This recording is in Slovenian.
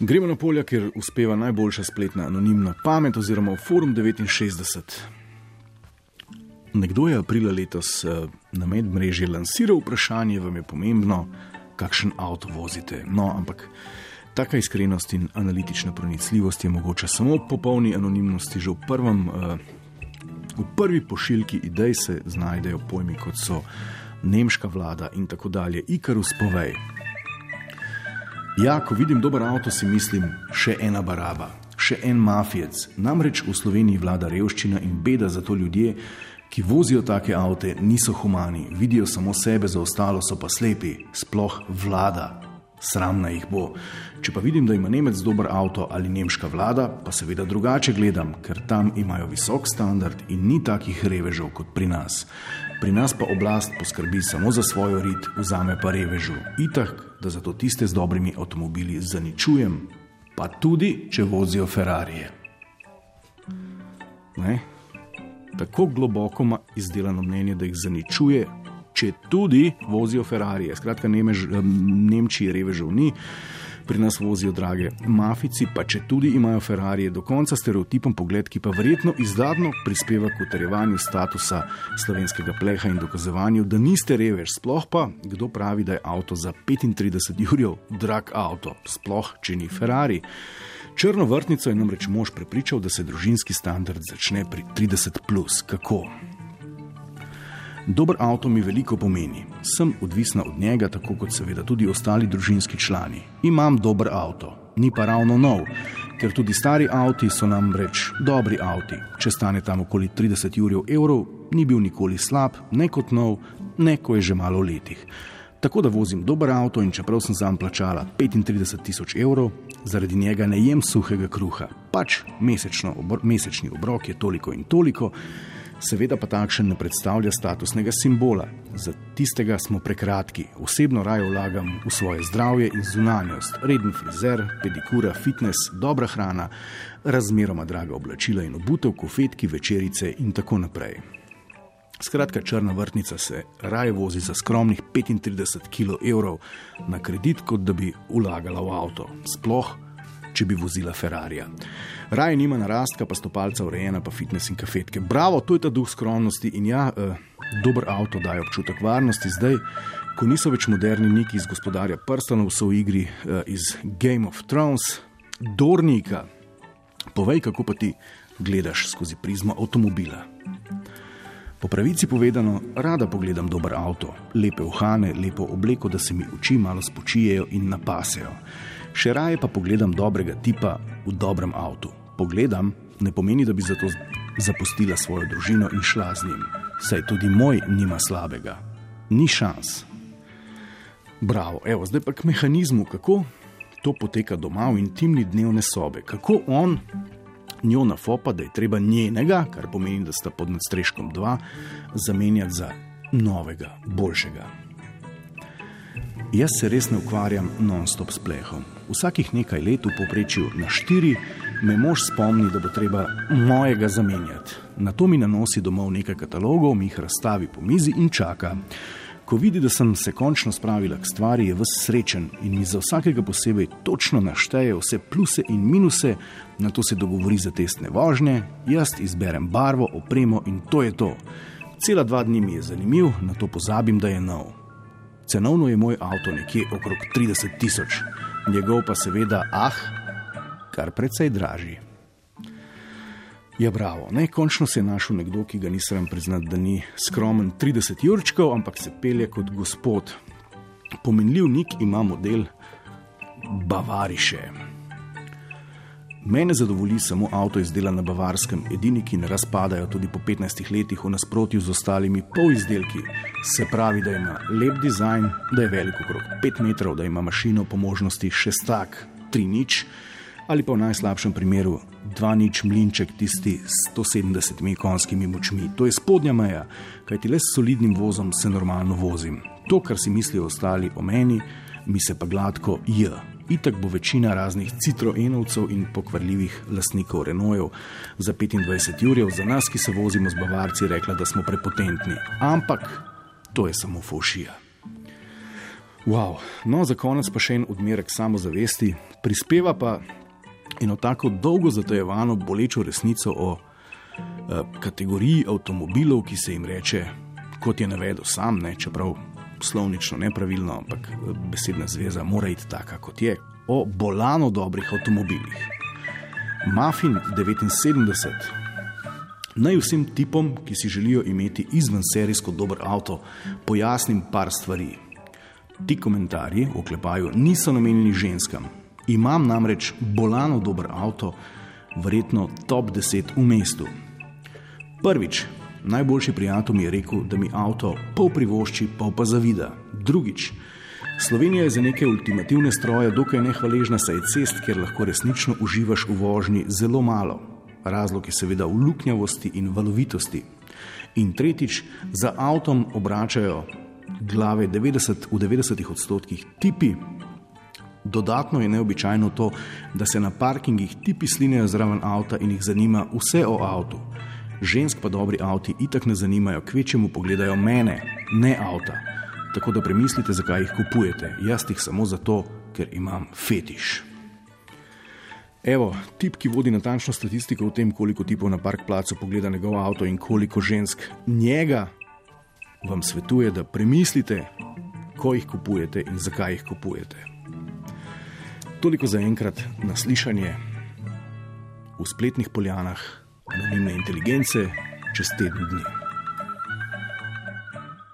Gremo na polja, kjer uspeva najboljša spletna anonimna pamet oziroma Forum 69. Nekdo je aprila letos eh, na medmrežju lansiral vprašanje, vam je pomembno, kakšen avto vozite. No, ampak taka iskrenost in analitična pronicljivost je mogoča samo v popolni anonimnosti. Že v, prvem, eh, v prvi pošiljki idej se znajdejo pojmi kot so nemška vlada in tako dalje. Ikarus povej. Ja, ko vidim dober avto, si mislim, še ena baraba, še en mafijec. Namreč v Sloveniji vlada revščina in beda za to ljudje, ki vozijo take avte, niso humani, vidijo samo sebe, za ostalo so pa slepi, sploh vlada. Sramna jih bo. Če pa vidim, da ima Nemec dober avto ali nemška vlada, pa seveda drugače gledam, ker tam imajo visok standard in ni takih revežev kot pri nas. Pri nas pa oblast poskrbi samo za svojo rit, vzame pa revežu. Itak, da zato tiste z dobrimi avtomobili zaničujem, pa tudi, če vozijo Ferrari. Ne? tako globoko izdelano mnenje, da jih zaničuje, če tudi vozijo Ferrari. Skratka, Nemež, Nemčiji revežev ni. Pri nas vozijo drage mafici, pa če tudi imajo Ferrari, do konca stereotipom pogled, ki pa verjetno izdatno prispeva k utrjevanju statusa slovenskega pleha in dokazovanju, da niste revež. Sploh pa, kdo pravi, da je avto za 35 jurjev drag avto, sploh če ni Ferrari. Črno vrtnico je namreč mož prepričal, da se družinski standard začne pri 30. Plus. Kako? Dober avto mi veliko pomeni. Sem odvisna od njega, tako kot seveda tudi ostali družinski člani. Imam dober avto, ni pa ravno nov, ker tudi stari avti so nam reč dobri avti. Če stane tam okoli 30 evrov, ni bil nikoli slab, ne kot nov, ne ko je že malo letih. Tako da vozim dober avto in čeprav sem za njim plačala 35 tisoč evrov, zaradi njega ne jem suhega kruha. Pač obro, mesečni obrok je toliko in toliko, seveda pa takšen ne predstavlja statusnega simbola. Za tistega smo prekratki. Osebno raje vlagam v svoje zdravje in zunanjost, reden frizer, pedikura, fitness, dobra hrana, razmeroma draga oblačila in obutev, kofetki, večerice in tako naprej. Skratka, črna vrtnica se raje vozi za skromnih 35 kg na kredit, kot da bi vlagala v avto, sploh če bi vozila Ferrari. Raje nima narastka, pa stopalca urejena, pa fitness in kafetke. Bravo, to je ta duh skromnosti in ja, eh, dober avto daje občutek varnosti. Zdaj, ko niso več moderni niki iz gospodarja prstanov, so v igri eh, iz Game of Thrones, Dornika. Povej, kako pa ti gledaš skozi prizmo avtomobila. Po pravici povedano, rada pogledam dober avto, lepe uhane, lepo obleko, da se mi oči malo spočijejo in napasejo. Še raje pa pogledam dobrega tipa v dobrem avtu. Pogledam ne pomeni, da bi zato zapustila svojo družino in šla z njim. Saj tudi moj nima slabega. Ni šans. Bravo, evo, zdaj pa k mehanizmu, kako to poteka doma v intimni dnevne sobe. Kako on njo nafopa, da je treba njenega, kar pomeni, da sta pod nadstreškom dva, zamenjati za novega, boljšega. Jaz se res ne ukvarjam non-stop s plehom. Vsakih nekaj let v povprečju na štiri me mož spomni, da bo treba mojega zamenjati. Na to mi nanosi domov nekaj katalogov, mi jih razstavi po mizi in čaka. Ko vidi, da sem se končno spravila k stvari, je vse srečen in mi za vsakega posebej točno našteje vse pluse in minuse, na to se dogovori za testne vožnje, jaz izberem barvo, opremo in to je to. Cela dva dni mi je zanimiv, na to pozabim, da je nov. Cenovno je moj avto nekje okrog 30 tisoč, njegov pa seveda ah, kar precej dražji. Ja, bravo, ne, končno se je našel nekdo, ki ga nisem priznal, da ni skromen 30 jurčkov, ampak se pelje kot gospod. Pomenljiv nik ima model Bavariše. Mene zadovolji samo avto izdelan na Bavarskem, edini, ki ne razpadajo tudi po 15 letih v nasprotju z ostalimi polizdelki. Se pravi, da ima lep dizajn, da je velik okrog 5 metrov, da ima mašino po možnosti šestak, tri nič ali pa v najslabšem primeru dva nič mlinček, tisti s 170 konjskimi močmi. To je spodnja meja, kajti le s solidnim vozom se normalno vozim. To, kar si mislijo ostali o meni, mi se pa gladko je. Itak bo večina raznih citroenovcev in pokvarljivih lastnikov Renaultov za 25 ur, za nas, ki se vozimo z Bavarci, rekla, da smo prepotentni. Ampak to je samo fošija. Wow. No, za konec pa še en odmerek samozavesti, prispeva pa eno tako dolgo zatajevano, bolečo resnico o eh, kategoriji avtomobilov, ki se jim reče, kot je navedel sam, ne, čeprav slovnično nepravilno, ampak eh, besedna zveza mora iti taka, kot je, o bolano dobrih avtomobilih. Mafin 79. Naj vsem tipom, ki si želijo imeti izven serijsko dober avto, pojasnim par stvari. Ti komentarji v oklepaju niso namenjeni ženskam. Imam namreč bolano dober avto, verjetno top 10 v mestu. Prvič, najboljši prijatelj mi je rekel, da mi avto pol privošči, pol pa zavida. Drugič, Slovenija je za neke ultimativne stroje dokaj nehvaležna, saj je cest, kjer lahko resnično uživaš v vožnji, zelo malo. Razlog je seveda v luknjavosti in valovitosti. In tretjič, za avtom obračajo glave 90, v 90 odstotkih tipi. Dodatno je neobičajno to, da se na parkingih tipi slinejo zraven avta in jih zanima vse o avtu. Žensk pa dobri avti itak ne zanimajo, kvečemu pogledajo mene, ne avta. Tako da premislite, zakaj jih kupujete. Jaz jih samo zato, ker imam fetiš. Evo, tip, ki vodi natančno statistiko o tem, koliko tipov na park placu pogleda njegov avto in koliko žensk njega vam svetuje, da premislite, ko jih kupujete in zakaj jih kupujete. Toliko za enkrat na slišanje v spletnih poljanah anonimne inteligence čez teden dni.